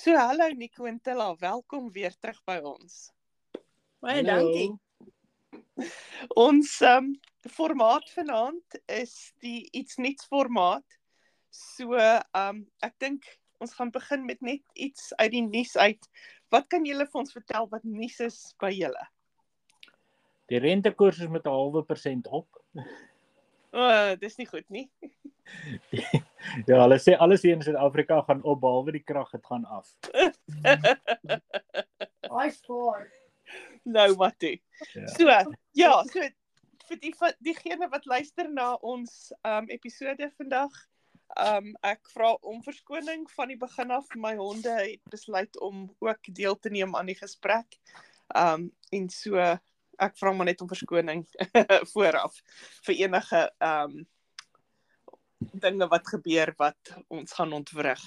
So hallo Nico en Tilla, welkom weer terug by ons. Baie dankie. Ons um formaat vanaand is die iets niets formaat. So um ek dink ons gaan begin met net iets uit die nuus uit. Wat kan julle vir ons vertel wat nuus is by julle? Die rentekoers is met 'n halwe persent op. O, oh, dis nie goed nie. ja, hulle sê alles hier in Suid-Afrika gaan op behalwe die krag, dit gaan af. I score. nou wat toe. Ja. So, ja, so vir die vir diegene wat luister na ons um episode vandag, um ek vra om verskoning van die begin af. My honde het besluit om ook deel te neem aan die gesprek. Um en so ek vra maar net om verskoning vooraf vir enige um dinge wat gebeur wat ons gaan ontwrig.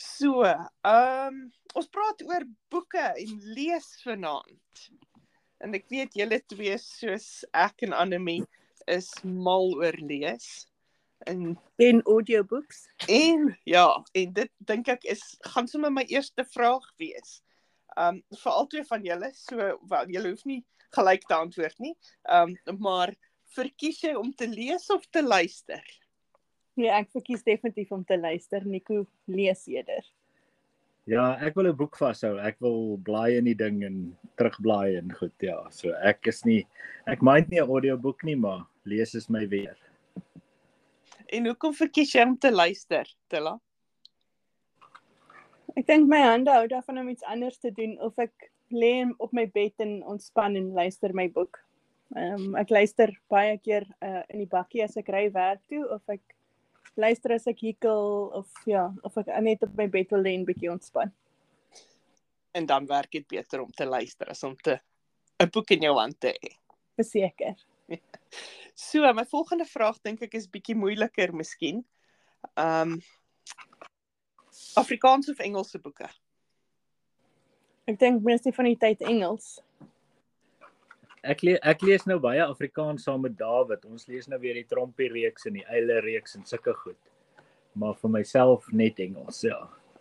So, ehm um, ons praat oor boeke en lees vanaand. En ek weet julle twee soos ek en Anemie is mal oor lees. En En audiobooks. en ja, en dit dink ek is gaan sommer my eerste vraag wees. Ehm um, vir albei van julle, so wel julle hoef nie gelyk te antwoord nie. Ehm um, maar verkies jy om te lees of te luister? Nee, ek verkies definitief om te luister. Nico lees eerder. Ja, ek wil 'n boek vashou. Ek wil blaai in die ding en terugblaai en goed, ja. So ek is nie ek mind nie 'n audioboek nie, maar lees is my weer. En hoekom verkies jy om te luister, Tilla? Ek dink my hande hou daarvan om iets anders te doen of ek lê op my bed en ontspan en luister my boek. Ehm um, ek luister baie keer uh, in die bakkie as ek ry werk toe of ek luister as ek hikkel of ja, of ek net op my bed wil lê en bietjie ontspan. En dan werk dit beter om te luister as om te 'n boek in jou hand te hê. Verseker. So, my volgende vraag dink ek is bietjie moeiliker miskien. Ehm um, Afrikaans of Engelse boeke? Ek dink meeste van die tyd Engels. Ek le ek lees nou baie Afrikaans saam met David. Ons lees nou weer die Trompie reeks en die Eile reeks en sulke goed. Maar vir myself net Engels, ja.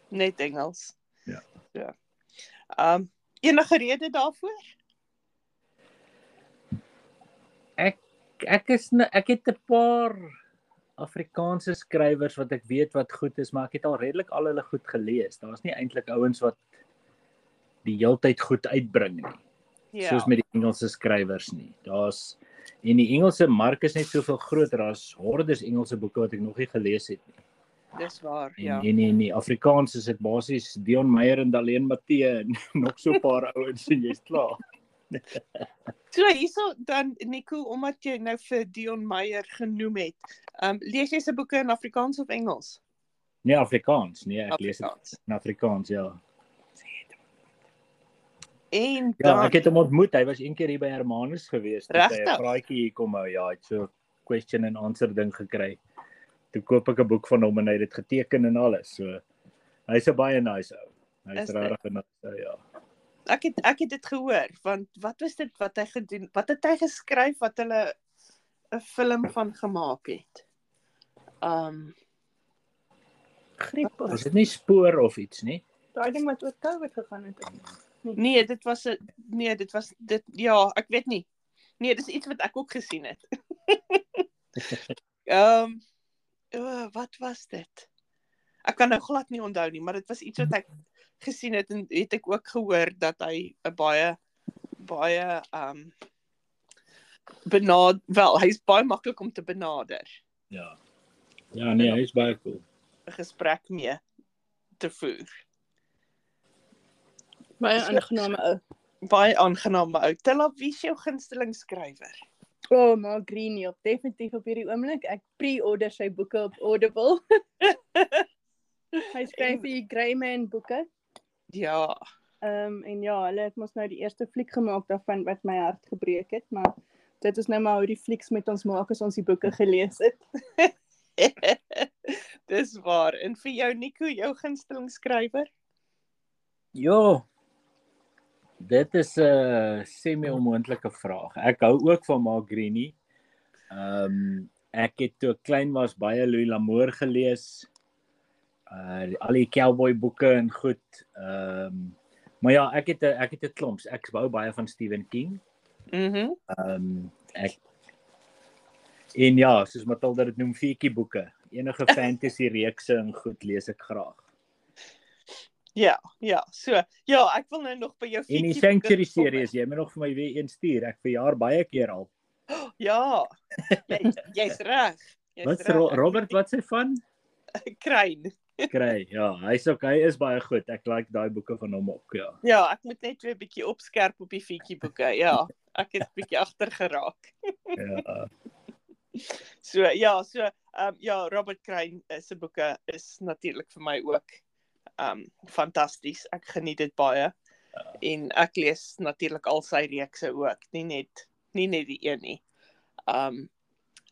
Net Engels. Ja. Ja. Ehm um, enige rede daarvoor? Ek ek is ne, ek het 'n paar Afrikaanse skrywers wat ek weet wat goed is, maar ek het al redelik al hulle goed gelees. Daar's nie eintlik ouens wat die heeltyd goed uitbring nie. Ja. soos met die Engelse skrywers nie. Daar's en die Engelse mark is net soveel groter. Daar's hordes Engelse boeke wat ek nog nie gelees het nie. Dis waar, En ja. en in die Afrikaans is dit basies Dion Meyer en Daleen Matthee en nog so 'n paar ouens en jy's klaar. So hierso dan Nico omdat jy nou vir Dion Meyer genoem het. Ehm um, lees jy se boeke in Afrikaans of Engels? Nee, Afrikaans. Nee, ek lees dit Afrikaans. in Afrikaans, ja. En Ja, dan ek het hom ontmoet. Hy was een keer hier by Hermanus gewees. toe het Hy Regtig? 'n praatjie hier kom hou. Ja, hy het so question and answer ding gekry. Toe koop ek 'n boek van hom en hy het dit geteken en alles. So hy's 'n baie nice ou. Hy's regtig 'n nice ou, ja. ek het ek het dit gehoor want wat was dit wat hy gedoen? Wat het hy geskryf wat hulle 'n film van gemaak het? Um, Griep. Was dit nie spoor of iets nie? Daai ding wat oor COVID gegaan het. Nee, dit was 'n nee, dit was dit ja, ek weet nie. Nee, dis iets wat ek ook gesien het. Ehm um, oh, wat was dit? Ek kan nou glad nie onthou nie, maar dit was iets wat ek gesien het en het ek ook gehoor dat hy 'n baie baie ehm um, benad wel, hy's baie maklik om te benader. Ja. Ja, nee, hy's baie cool. 'n gesprek mee te voer. Baie aangename ou. Baie aangenaam ou. Tilla, wie is jou gunsteling skrywer? O, oh, maar Greenie op definitief op hierdie oomblik. Ek pre-order sy boeke op Audible. Hy skryf vir die Greyman boeke. Ja, Ehm um, en ja, hulle het mos nou die eerste fliek gemaak daarvan wat my hart gebreek het, maar dit is nou maar hoe die flieks met ons maak as ons die boeke gelees het. Dis waar. En vir jou Nico, jou gunsteling skrywer? Ja. Dit is 'n semi-onmoontlike vraag. Ek hou ook van Mark Greenie. Ehm um, ek het toe ek klein was baie Louis L'Amour gelees. uh al die cowboy boeke en goed. Ehm um, maar ja, ek het 'n ek het 'n klomps. Ek wou baie van Stephen King. Mhm. Mm Ehm um, ek En ja, soos Matilda dit noem, feetjie boeke. Enige fantasy reekse en goed lees ek graag. Ja, ja. So, ja, ek wil nou nog by jou En die fietjie Sanctuary boeke kom. series, jy moet nog vir my weer een stuur. Ek verjaar baie keer al. Ja. Jy jy's reg. Jy's Wat. Ro Robert wat sê van? Kruin. Kry. Ja, hy's ook hy is baie goed. Ek like daai boeke van hom ook, ja. Ja, ek moet net weer 'n bietjie opskerp op die fietjie boeke. Ja, ek het bietjie agter geraak. Ja. So ja, so ehm um, ja, Robert Kruin uh, se boeke is natuurlik vir my ook um, fantasties. Ek geniet dit baie. En ek lees natuurlik al sy reekse ook, nie net nie net die een nie. Um,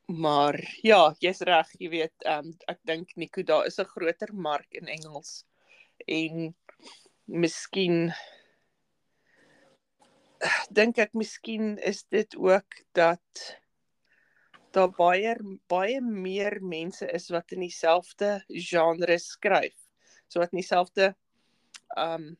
maar ja, jy's reg, jy weet, um, ek dink Nico daar is 'n groter mark in Engels. En miskien dink ek miskien is dit ook dat daar baie baie meer mense is wat in dieselfde genre skryf. So wat in dieselfde ehm um,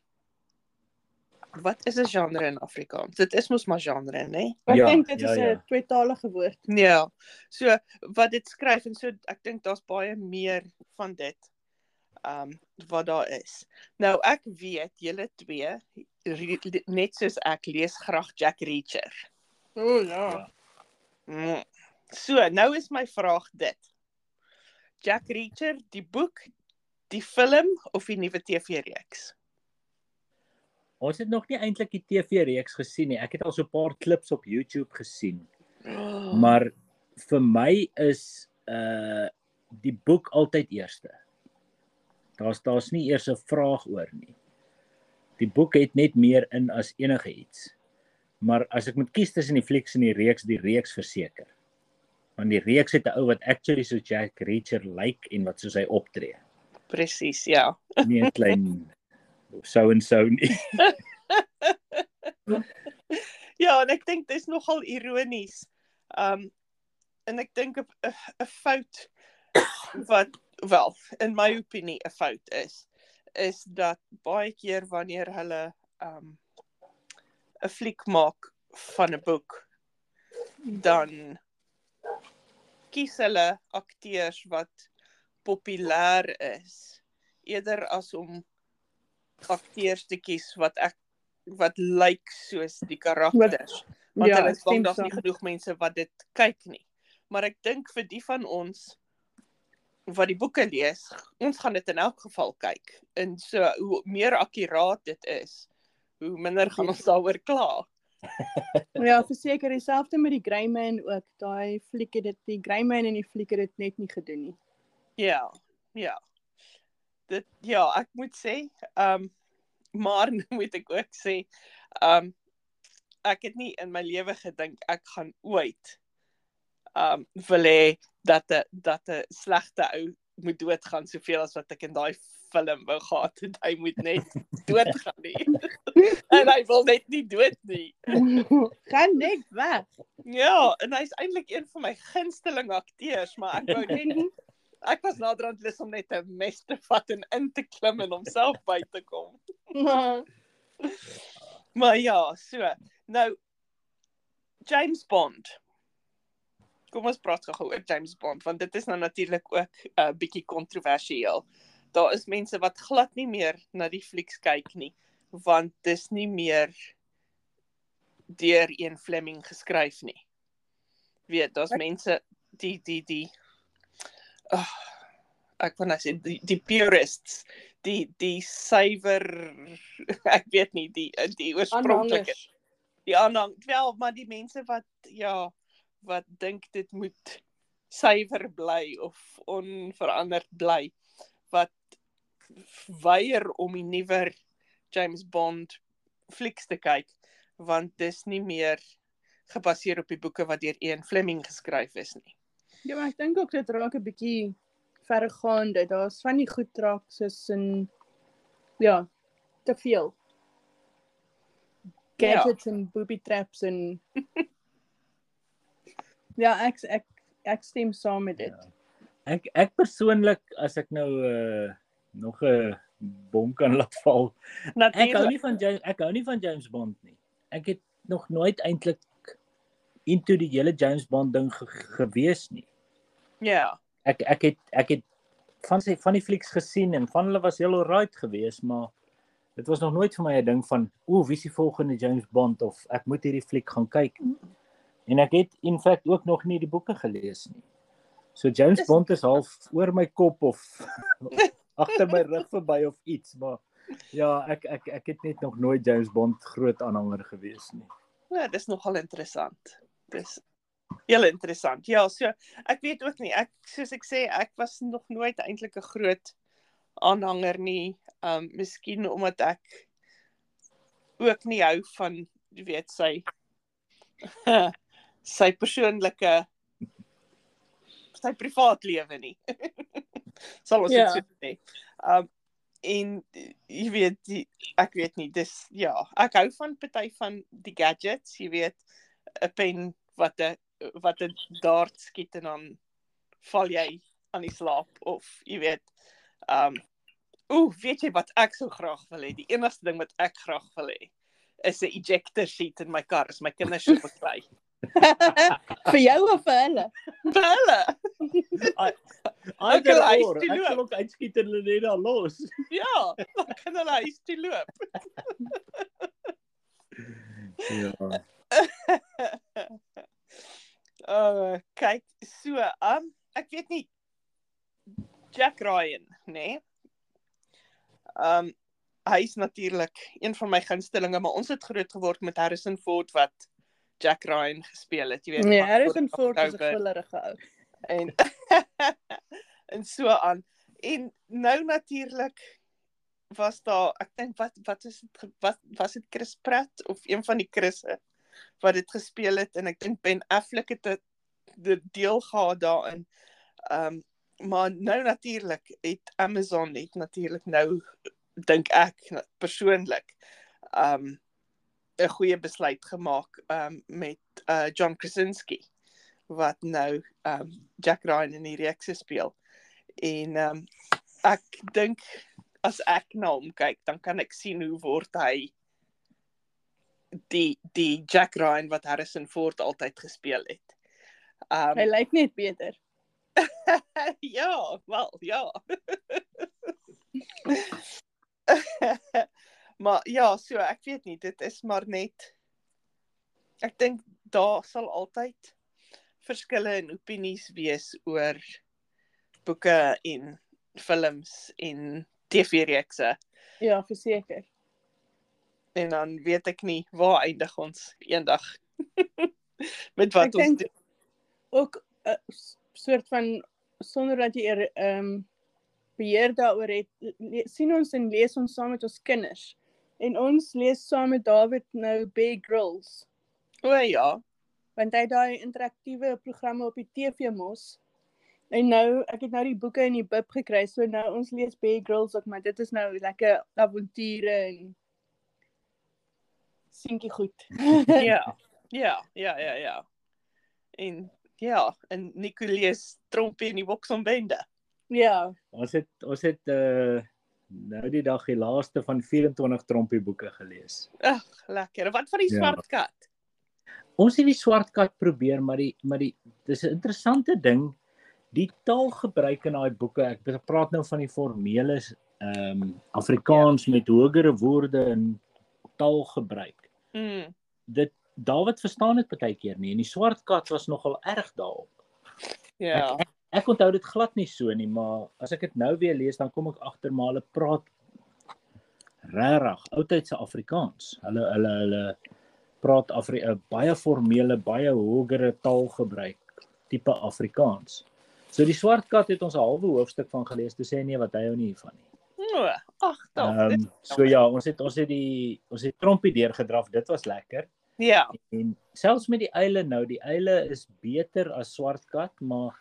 wat is 'n genre in Afrikaans? Dit is mos maar genre, né? Nee? Ek Ja, dink dit ja, is 'n ja. tweetalige woord. Ja. So wat dit skryf en so ek dink daar's baie meer van dit ehm um, wat daar is. Nou ek weet julle twee net soos ek lees graag Jack Reacher. O oh, ja. Mm. So, nou is my vraag dit. Jack Reacher, die boek, die film of die nuwe TV-reeks? Ons het nog nie eintlik die TV-reeks gesien nie. Ek het al so 'n paar klips op YouTube gesien. Maar vir my is uh die boek altyd eerste. Daar's daar's nie eers 'n vraag oor nie. Die boek het net meer in as enige iets. Maar as ek moet kies tussen die flieks en die reeks, die reeks verseker. Want die reeks het 'n ou wat actually so Jack Reacher lyk like en wat soos hy optree. Presies, ja. Nie 'n klein so en so nie. Ja, en ek dink dis nogal ironies. Um en ek dink 'n 'n 'n fout wat wel, in my opinie 'n fout is, is dat baie keer wanneer hulle um 'n fliek maak van 'n boek, dan kies hulle akteurs wat populêr is eerder as om akteurs te kies wat ek wat lyk soos die karakters want Ja, hulle ek is bang daar's saam. nie genoeg mense wat dit kyk nie. Maar ek dink vir die van ons wat die boeke lees, ons gaan dit in elk geval kyk. En so hoe meer akkuraat dit is, hoe minder gaan ons daaroor kla. Ja, verseker dieselfde met die Greyman ook. Daai fliek het dit die Greyman en die fliek het dit net nie gedoen nie. Ja, ja. Dit ja, ek moet sê, ehm um, maar moet ek ook sê, ehm um, ek het nie in my lewe gedink ek gaan ooit ehm um, wil hê dat 'n dat 'n slegte ou moet doodgaan soveel as wat ek in daai film wou gehad het. Hy moet net doodgaan nie. en hy wil net nie dood nie. Gaan net weg. Ja, en hy's eintlik een van my gunsteling akteurs, maar ek wou net ek was naderhand lus om net 'n mes te vat en in te klim en homself by te kom. Maar ja, so. Nou James Bond. Kom ons praat gou oor James Bond want dit is nou natuurlik ook 'n uh, bietjie kontroversieel. Daar is mense wat glad nie meer na die flieks kyk nie want dis nie meer deur een Fleming geskryf nie. Weet, daar's mense die die die oh, ek wil net sê die, die purists, die die suiwer ek weet nie die die oorspronklike die aanhang wel maar die mense wat ja wat dink dit moet suiwer bly of onveranderd bly wat weier om die nuwer James Bond flieks te kyk want dis nie meer gebaseer op die boeke wat deur Ian Fleming geskryf is nie. Ja, maar ek dink ook dit raak 'n bietjie verregaande. Daar's van die goed raak soos in ja, te veel. Gadgets ja. en booby traps en Ja, ek ek ek stem saam met dit. Ja. Ek ek persoonlik as ek nou uh nog 'n bom kan laat val. Ek hou nie van James ek hou nie van James Bond nie. Ek het nog nooit eintlik into die hele James Bond ding ge gewees nie. Ja. Ek ek het ek het van sy van die flieks gesien en van hulle was heel alright geweest, maar dit was nog nooit vir my 'n ding van o, wie is die volgende James Bond of ek moet hierdie fliek gaan kyk. En ek het in feite ook nog nie die boeke gelees nie. So James Dis- Bond is half oor my kop of agter my rug verby of iets, maar ja, ek ek ek het net nog nooit James Bond groot aanhanger gewees nie. Ja, dis nogal interessant. Dis heel interessant. Ja, so ek weet ook nie. Ek soos ek sê, ek was nog nooit eintlik 'n groot aanhanger nie. Um miskien omdat ek ook nie hou van jy weet sy sy persoonlike sy privaat lewe nie. Sal ons dit Ja. so sê. Um en jy weet die, ek weet nie dis ja ek hou van party van die gadgets jy weet 'n pen wat 'n wat 'n dart skiet en dan val jy aan die slaap of jy weet um ooh weet jy wat ek so graag wil hê die enigste ding wat ek graag wil hê is 'n ejector seat in my kar as my kinders so beklei vir jou of vir hulle? vir hulle Either wil huis or, toe ek loop. sal ook uitskiet en hulle net daar los. ja dan kan hulle huis toe loop Ja. Uh kyk so um ek weet nie Jack Ryan nê nee? um hy is natuurlik een van my gunstelinge maar ons het groot geword met Harrison Ford wat Jack Ryan gespeel het jy weet Nee, Harrison Ford is 'n grillerige ou. en en so aan en nou natuurlik was daar ek dink wat wat is dit wat was dit Chris Pratt of een van die Chrisse wat dit gespeel het en ek dink Ben Affleck het dit die deel gehad daarin. Ehm um, maar nou natuurlik het Amazon net natuurlik nou dink ek persoonlik ehm um, 'n goeie besluit gemaak ehm um, met uh John Krasinski wat nou ehm um, Jack Ryan in die reekse speel. En ehm um, ek dink as ek na hom kyk, dan kan ek sien hoe word hy die die Jack Ryan wat Harrison Ford altyd gespeel het. Ehm Hy lyk net beter. ja, wel, ja. maar ja, so ek weet nie, dit is maar net ek dink daar sal altyd verskille in opinies wees oor boeke en films en TV-reekse Ja, verseker. En dan weet ek nie waar eindig ons eendag met wat Ek ons doen. ook 'n soort van sonder dat jy er, ehm um, beheer daaroor het, le, sien ons en lees ons saam met ons kinders. En ons lees saam met David nou Big Girls, O ja, want hy daai interaktiewe programme op die TV mos. En nou, ek het nou die boeke in die bib gekry, so nou ons lees Big Girls ook, maar dit is nou lekker avonture en seentjie goed. ja. Ja, ja, ja, ja. En ja, en Nicolees trompie in die Boksonbende. ja, Ons het ons het uh nou die dag die laaste van 24 trompie boeke gelees. Ag, lekker. Wat van die Ja. swart kat? Ons het die swart kat probeer, maar die maar die dis 'n interessante ding. Die taalgebruik in daai boeke, ek praat nou van die formele ehm um, Afrikaans ja. met hogere woorde en taalgebruik. Mm. Dit Dawid verstaan dit baie keer nie en die swart kat was nogal erg daarop. Ja. Ek onthou dit glad nie so nie, maar as ek dit nou weer lees, dan kom ek agter maar hulle praat regtig oudtydse Afrikaans. Hulle hulle hulle praat Afri 'n baie formele, baie hogere taalgebruik tipe Afrikaans. So die swart kat het ons 'n halwe hoofstuk van gelees, toe sê nee wat hy hou nie hiervan nie. Ag, tog. Ehm um, so ja, ons het ons het die ons het trompie deurgedraf. Dit was lekker. Ja. En selfs met die eile nou, die eile is beter as swart kat, maar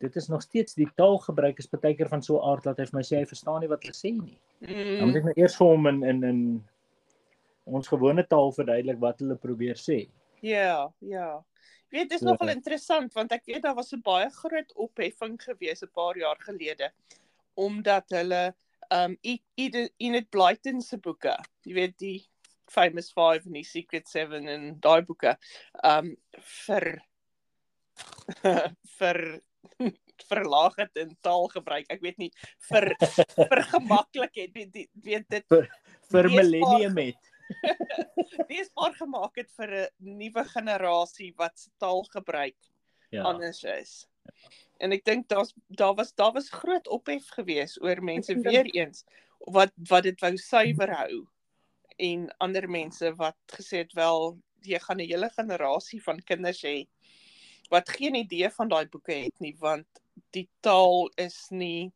dit is nog steeds die taalgebruik is baie keer van so 'n aard dat hy vir my sê hy verstaan nie wat hulle sê nie. Dan moet Mm. ek nou eers vir hom in in in ons gewone taal verduidelik wat hulle probeer sê. Ja, ja. Jy weet, dis So- nogal interessant want ek weet daar was 'n baie groot opheffing gewees 'n paar jaar gelede omdat hulle um E- Ede- Enid Blyton se boeke. Jy weet die Famous 5 en die Secret 7 en daai boeke. Um vir vir verlaag het in taalgebruik. Ek weet nie vir vir gemaklikheid weet die- weet dit vir Leesbaar. millennium het. leesbaar gemaak het vir 'n nuwe generasie wat taalgebruik Ja. anders is. En ek dink daar's daar was daar was groot ophef geweest oor mense weer eens wat wat dit wou suiwer hou en ander mense wat gesê het wel jy gaan 'n hele generasie van kinders hê wat geen idee van daai boeke het nie want die taal is nie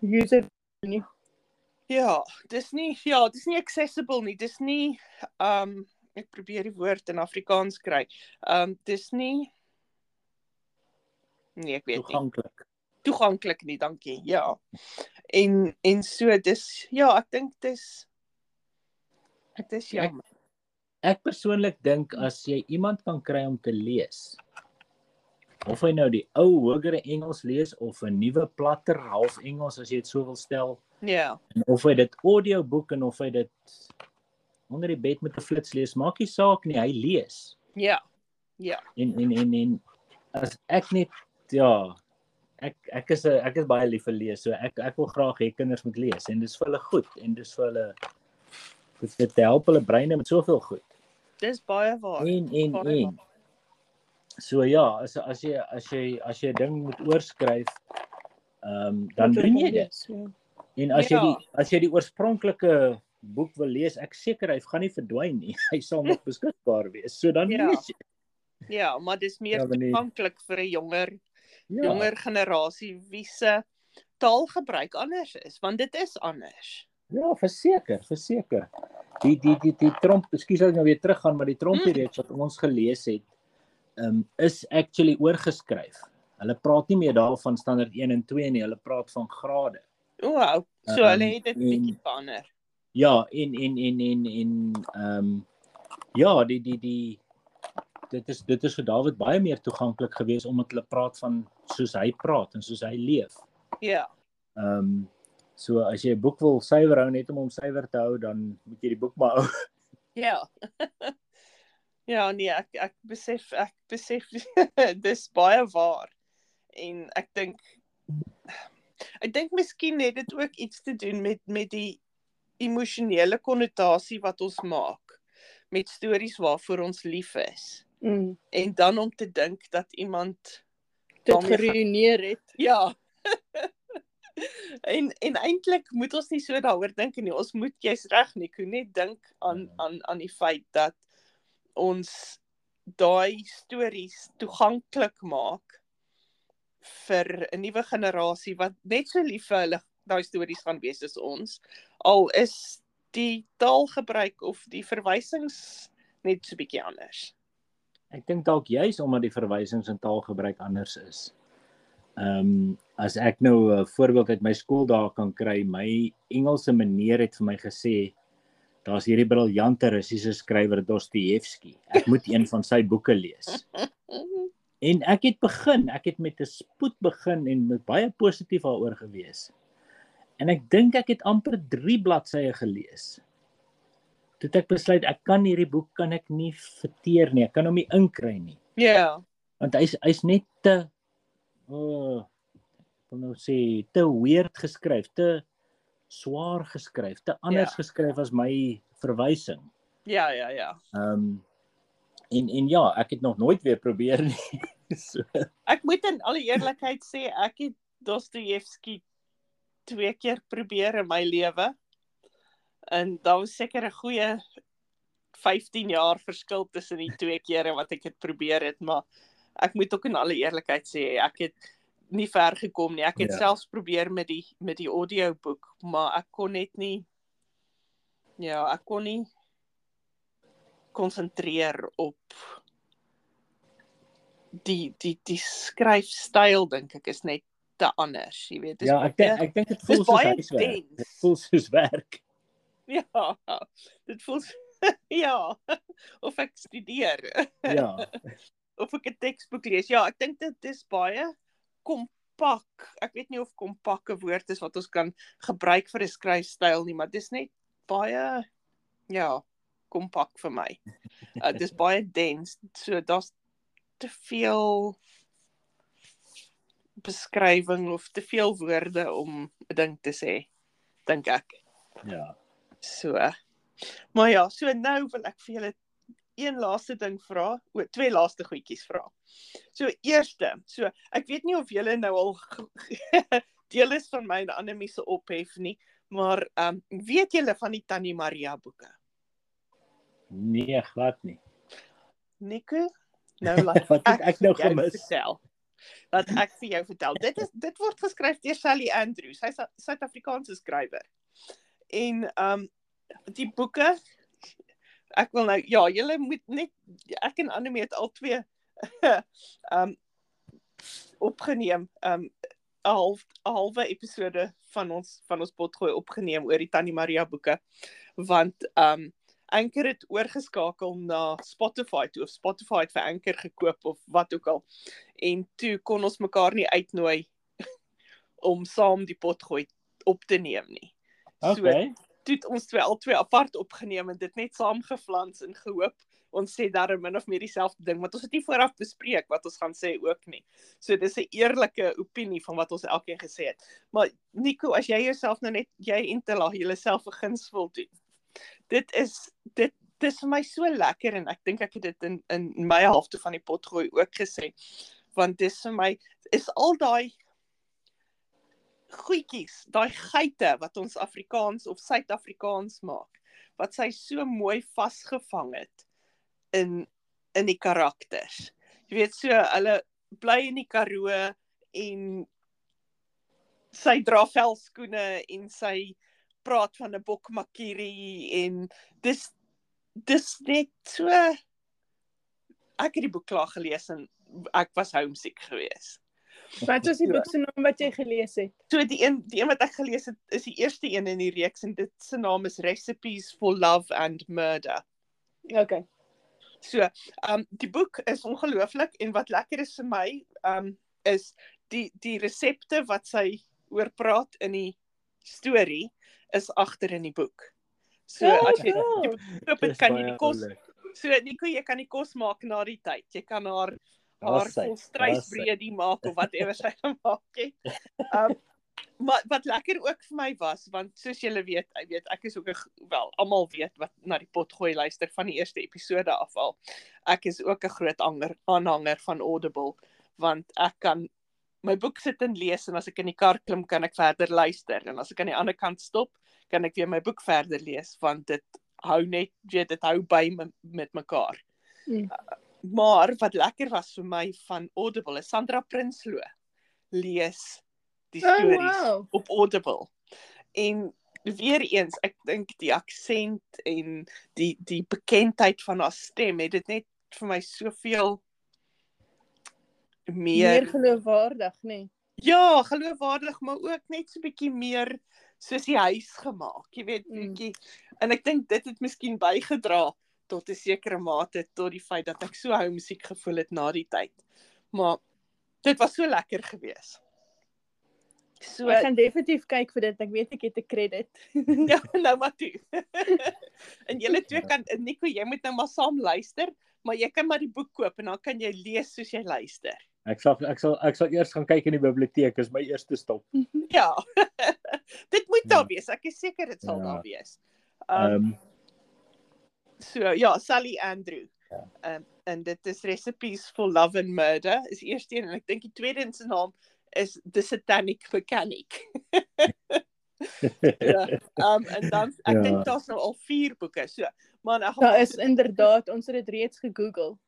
User nie. Ja, dis nie ja, dis nie accessible nie. Dis nie um ek probeer die woord in Afrikaans kry. Um dis nie Nee, ek weet nie. Toeganklik. Toeganklik nie, dankie. Ja. En en so dis ja, ek dink dis dit is Ek- jammer. Ek persoonlik dink as jy iemand kan kry om te lees of hy nou die ou hogere Engels lees of 'n nuwe platter half Engels as jy dit so wil stel Ja. en of hy dit audioboek en of hy dit onder die bed met 'n flits lees, maak nie saak nie, hy lees. Ja. Ja. En en en en as ek net ja, ek ek is 'n ek is baie lief vir lees, so ek ek wil graag hê kinders moet lees en dis vir hulle goed en dis vir hulle dit dit help hulle breine met soveel goed. Dis baie waar. En en baie en So ja, as as jy as jy as jy 'n ding moet oorskryf, ehm um, dan doen jy jy dit. ja. En as jy Ja. die as jy die oorspronklike boek wil lees, ek seker hy gaan nie verdwyn nie. Hy sal nog beskikbaar wees. So dan Ja. lees jy. Ja, maar dis meer Ja, toeganklik vir 'n jonger Ja. jonger generasie wie se taalgebruik anders is, want dit is anders. Ja, verseker, verseker. Die die die die tromp, ekskuus as ek nou weer teruggaan, maar die trompie Mm. reeks wat ons gelees het, um, is actually oorgeskryf. Hulle praat nie meer daarvan standaard 1 en 2 nie, hulle praat van grade. O, wow. so Ehm, hulle het dit bietjie verander. Ja, en en en en en ehm um, ja, die die die dit is dit is vir Dawid baie meer toeganklik geweest omdat hulle praat van soos hy praat en soos hy leef. Ja. Ehm um, so as jy 'n boek wil suiwer hou net om hom suiwer te hou, dan moet jy die boek maar hou. Ja. ja, nee, ek ek besef ek besef dis baie waar. En ek dink ek dink miskien het dit ook iets te doen met met die emosionele konnotasie wat ons maak met stories waarvoor ons lief is. Mm. En dan om te dink dat iemand Dit geruineer het. Ja. en en eintlik moet ons nie so daaroor dink nie. Ons moet jy's reg nie, kon net dink aan Mhm. aan aan die feit dat ons daai stories toeganklik maak vir 'n nuwe generasie wat net so lief vir hulle daai stories gaan wees as ons. Al is die taalgebruik of die verwysings net so bietjie anders. Ek dink dalk juis omdat die verwysings en taalgebruik anders is. Ehm um, as ek nou 'n voorbeeld uit my skool daar kan kry, my Engelse meneer het vir my gesê daar's hierdie briljante Russiese skrywer Dostojewski. Ek moet een van sy boeke lees. En ek het begin, ek het met 'n spoed begin en met baie positief daaroor gewees. En ek dink ek het amper 3 bladsye gelees. Toe ek besluit ek kan hierdie boek kan ek nie verteer nie. Ek kan hom nie inkry nie Ja. want hy's hy's net te oh, ek wil nou sê te weird geskryf, te swaar geskryf, te anders Ja. geskryf as my verwysing. Ja, ja, ja. Ehm um, en en ja, ek het nog nooit weer probeer nie. so, Ek moet in alle eerlikheid sê ek het Dostojewski twee keer probeer in my lewe. En daar was seker 'n goeie 15 jaar verskil tussen die twee kere wat ek dit probeer het, maar ek moet ook in alle eerlikheid sê ek het nie ver gekom nie. Ek het Ja. selfs probeer met die met die audioboek, maar ek kon net nie ja, ek kon nie konsentreer op die die die skryfstyl dink ek is net te anders, jy weet. ja, ek dink ek dink dit voel soos baie huiswerk. Dit voel soos werk. Ja, dit voel ja, of ek studeer Ja. of ek 'n teksboek lees. Ja, ek dink dit is baie kom kompak. Ek weet nie of kompak 'n woord is wat ons kan gebruik vir 'n skryfstyl nie, maar dis net baie ja, kompak vir my. Uh, dis baie dens. So daar's te veel beskrywing of te veel woorde om 'n ding te sê, dink ek. Ja. So. Maar ja, so nou wil ek vir julle een laaste ding vra, o, twee laaste goedjies vra. So eerste, so ek weet nie of julle nou al deel is van my en Annelie se ophef nie, maar ehm um, weet julle van die Tannie Maria boeke? Nee, glad nie. Nico, nou laat Wat het ek nou gemis? Vertel. Laat ek vir jou vertel. Dit is dit word geskryf deur Sally Andrews. Sy's 'n Suid-Afrikaanse skrywer. En ehm um, die boeke ek wil nou ja, julle moet net ek en Annelie het al twee ehm um, opgeneem. Ehm um, half halwe episode van ons van ons potgooi opgeneem oor die Tannie Maria boeke want ehm um, Anchor het oorgeskakel na Spotify toe of Spotify het vir Anchor gekoop of wat ook al. En toe kon ons mekaar nie uitnooi om saam die potgooi op te neem nie. Okay. toe het ons twee al twee apart opgeneem en dit net saamgeflans en gehoop ons sê daar min of meer dieselfde ding want ons het nie vooraf bespreek wat ons gaan sê ook nie. So dis 'n eerlike opinie van wat ons elkeen gesê het. Maar Nico, as jy jouself nou net jy en Tella jouself 'n guns wil doen. Dit is dit dis vir my so lekker en ek dink ek het dit in in my helfte van die pot gooi ook gesê. Want dis vir my is al daai goedjies, daai geite wat ons Afrikaans of Suid-Afrikaans maak, wat sy so mooi vasgevang het in in die karakters. Jy weet so hulle bly in die Karoo en sy dra velskoene en sy praat van 'n bokmakiri en dis dis net so ek het die boek klaar gelees en ek was homesick geweest. Wat is die boek se naam wat jy gelees het? So die een die een wat ek gelees het is die eerste een in die reeks en dit se naam is Recipes for Love and Murder. Okay. So, um die boek is ongelooflik en wat lekker is vir my um is die die resepte wat sy oor praat in die storie is agter in die boek. So Oh, as jy cool. die boek koop, Dis het, kan jy die kos so Nico jy kan die kos maak na die tyd. Jy kan haar haar sy, volstruisbreedie maak of whatever sy gemaak het. Um maar wat lekker ook vir my was want soos julle weet, ek weet ek is ook 'n wel almal weet wat na die pot gooi luister van die eerste episode af al. Ek is ook 'n groot anger aanhanger van Audible want ek kan my boek sit en lees en as ek in die kar klim kan ek verder luister en as ek aan die ander kant stop kan ek weer my boek verder lees want dit hou net weet dit hou by me, met mekaar. Mm. Maar wat lekker was vir my van Audible is Sandra Prinsloo lees die Oh, stories wow. op Audible. En weer eens, ek dink die aksent en die die bekendheid van haar stem het dit net vir my soveel meer, Meer geloofwaardig, nê? Nee. ja, geloofwaardig, maar ook net so bietjie meer soos die huis gemaak, jy weet, Mm. bietjie. En ek dink dit het miskien bygedra tot 'n sekere mate tot die feit dat ek so homesick gevoel het na die tyd. Maar dit was so lekker geweest. So Ek gaan definitief kyk vir dit. Ek weet ek het 'n credit. Ja, nou maar toe. en julle twee kan Nico, jy moet nou maar saam luister, maar jy kan maar die boek koop en dan kan jy lees soos jy luister. Ek sal ek sal ek sal eers gaan kyk in die biblioteek, is my eerste stop. Ja. dit moet daar Ja. wees. Ek is seker dit sal Ja. daar wees. Ehm Um, um, so ja, Sally Andrew. Ja. Um, en dit is Recipes for Love and Murder is eerste een en ek dink die tweede een se naam is The Satanic Mechanic. ja. Um en dan ek Ja. dink daar's nou al 4 boeke. So, maar nou Daar is inderdaad, ons het dit reeds gegoogel.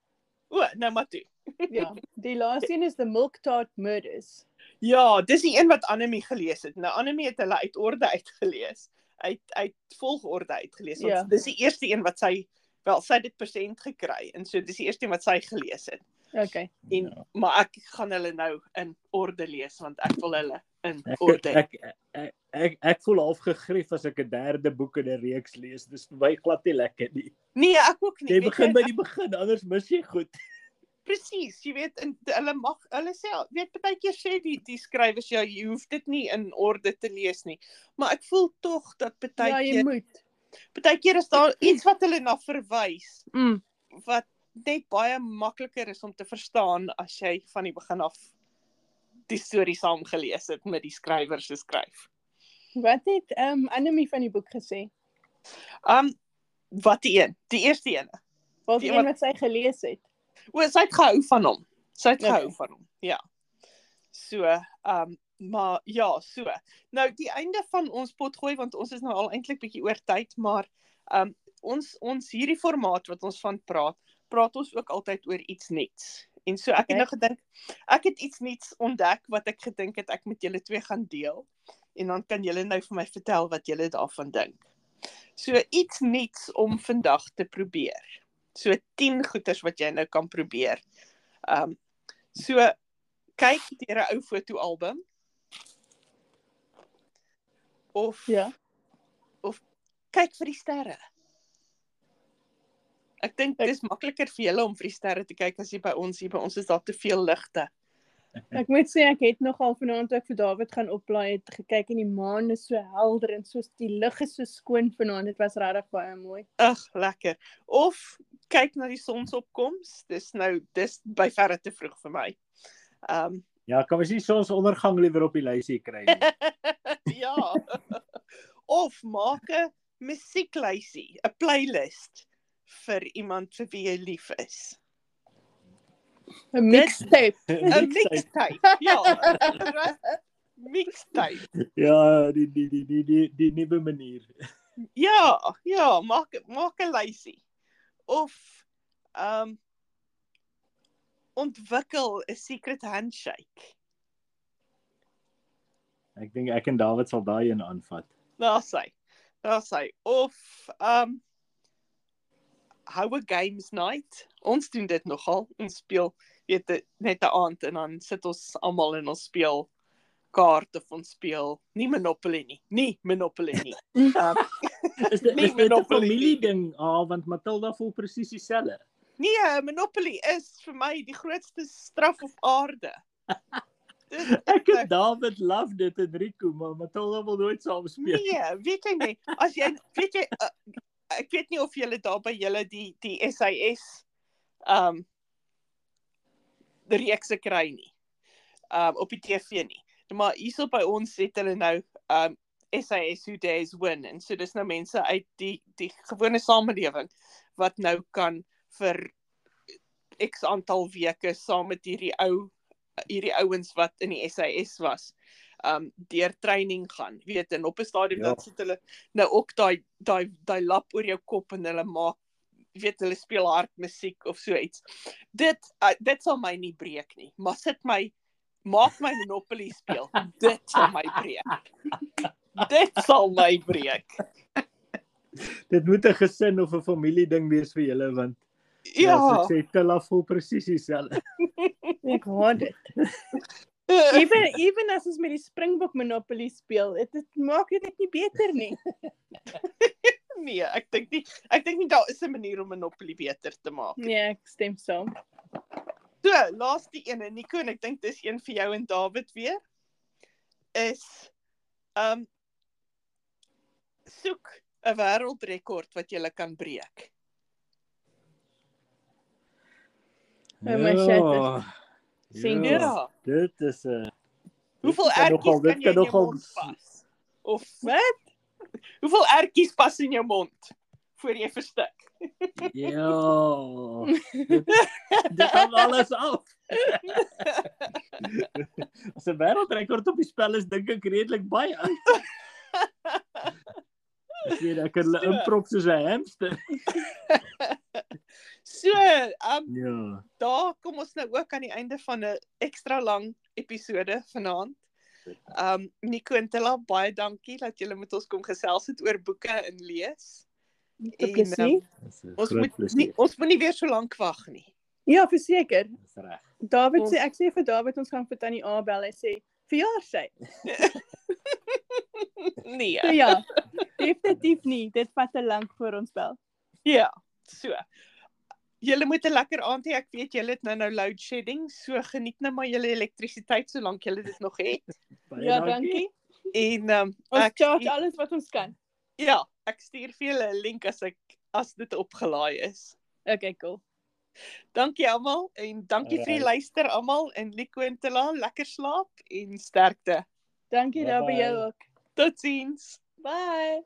O, nou maar toe. Ja, die laaste een is The Milk Tart Murders. Ja, dis die een wat Annelie gelees het. Nou Annelie het hulle uit orde uitgelees. Uit uit volgorde uitgelees. Want Ja. dis die eerste een wat sy wel sy het dit persent gekry en so dis die eerste een wat sy gelees het. Okay. En Ja. maar ek gaan hulle nou in orde lees want ek wil hulle in ek, orde. hê. ek, ek ek ek voel half gegrief as ek 'n derde boek in 'n reeks lees. Dis vir my glad nie lekker nie. Nee, ek ook nie. Jy begin by die begin, anders mis jy goed. Presies, jy weet in hulle mag hulle sê weet baie keer sê die die skrywers ja, jy hoef dit nie in orde te lees nie. Maar ek voel tog dat baie Ja, jy keer moet. baie keer is daar iets wat hulle na verwys Mm. wat net baie makliker is om te verstaan as jy van die begin af die storie saam gelees het met die skrywer se skryf. Wat het ehm um, Annemie van die boek gesê? Um wat die een? Die eerste een. Wat Die een wat sy gelees het. O, sy het gehou van hom. Sy het Okay. gehou van hom. Ja. So, um maar ja, so. Nou die einde van ons potgooi want ons is nou al eintlik bietjie oor tyd, maar um ons ons hierdie formaat wat ons van praat, praat ons ook altyd oor iets nuuts. En so ek Okay. het nou gedink ek het iets nuuts ontdek wat ek gedink het ek met julle twee gaan deel. En dan kan julle nou vir my vertel wat julle daarvan dink. So iets nuuts om vandag te probeer. So 10 goeters wat jy nou kan probeer. Ehm um, so kyk deur 'n ou fotoalbum of Ja. kyk vir die sterre. Ek dink Ek- dis makliker vir julle om vir die sterre te kyk as jy by ons hier by ons is daar te veel ligte. Ek moet sê ek het nogal vanaand ek vir David gaan oplaai het gekyk en die maan is so helder en so die lug is so skoon vanaand. Dit was regtig baie mooi. Ag, lekker. Of kyk na die sonsopkoms. Dis nou dis by verre te vroeg vir my. Ehm um, Ja, kan ons nie sonsondergang liewer op die lysie kry nie. ja. of maak 'n musieklysie, 'n playlist vir iemand vir wie jy lief is. 'n Mixtape. 'n Mixtape. Ja. Mixtape. Ja, die die die die die die nuwe manier. Ja, ja, maak maak 'n lysie. Of ehm um, ontwikkel 'n secret handshake. Ek dink ek en David sal daai een aanvat. Daar sê. Daar sê of ehm um, hou 'n games night. Ons doen dit nogal. Ons speel weet net 'n aand en dan sit ons almal en ons speel kaart of ons speel nie Monopoly nie. Nie Monopoly nie. Um, Is dit is dit 'n familie ding? Ah, want Matilda voel presies dieselfde. nee, Monopoly is vir my die grootste straf op aarde. Dit Ek en David love dit en Rico, maar Matilda wil nooit saam speel. Nee, weet jy nie, as jy weet jy uh, ek weet nie of julle daar by julle die die SAS um reekse kry nie. Um op die TV nie. Maar hierso by ons het hulle nou um SAS Who Dares Win en so dis nou mense uit die die gewone samelewing wat nou kan vir X aantal weke saam met hierdie ou hierdie ouens wat in die SAS was um deur training gaan. Weet en op 'n stadium Ja. dan sit hulle nou ook daai daai daai lap oor jou kop en hulle maak weet hulle speel hard musiek of so iets. Dit uh, dit sal my nie breek nie, maar sit my maak my Monopoly speel. Dit sal my breek. Dit sal my breek. Dit moet 'n gesin of 'n familie ding wees vir julle want Ja. as ek sê Tilla voel presies dieselfde. Ek hoor dit. Ewen ewen as ons met die Springbok Monopoly speel, dit maak dit net nie beter nie. nee, ek dink nie ek dink nie daar is 'n manier om Monopoly beter te maak. Nee, ek stem saam. So, laaste een en Nico en ek dink dis een vir jou en David weer is um soek 'n wêreldrekord wat jy kan breek. Oh my shit, Ja. Dit is 'n Hoeveel kan ertjies nogal- dit kan jy in jou mond vas? Of Wat? hoeveel ertjies pas in jou mond voor jy verstik? Ja. Dit dit hang alles af. As 'n wêreldrekord op die spel is dink ek redelik baie. Ek weet ek kan hulle So. inprop soos 'n hamster. So, um Ja. daar kom ons nou ook aan die einde van 'n ekstra lang episode vanaand. Um Nico en Tilla, baie dankie dat julle met ons kom gesels het oor boeke en lees. En, 'n Ons moet plesier. nie ons moet nie weer so lank wag nie. Ja, verseker. Dis reg. David Ons- sê ek sê vir David ons gaan vir Tannie A bel en sê verjaar sy. Nee. So ja, definitief nie. Dit vat te lank voor ons bel. Ja, so. Julle moet 'n lekker aand hê. Ek weet julle het nou nou load shedding, so geniet nou maar julle elektrisiteit solank julle dit nog het. Ja, dankie. En um, Ons ek charge alles wat ons kan. ja, ek stuur vir julle 'n link as ek as dit opgelaai is. Okay, cool. Dankie almal en dankie vir die Alright. luister almal en Lico en Tela, lekker slaap en sterkte. Dankie daar by jou ook. Totsiens. Bye.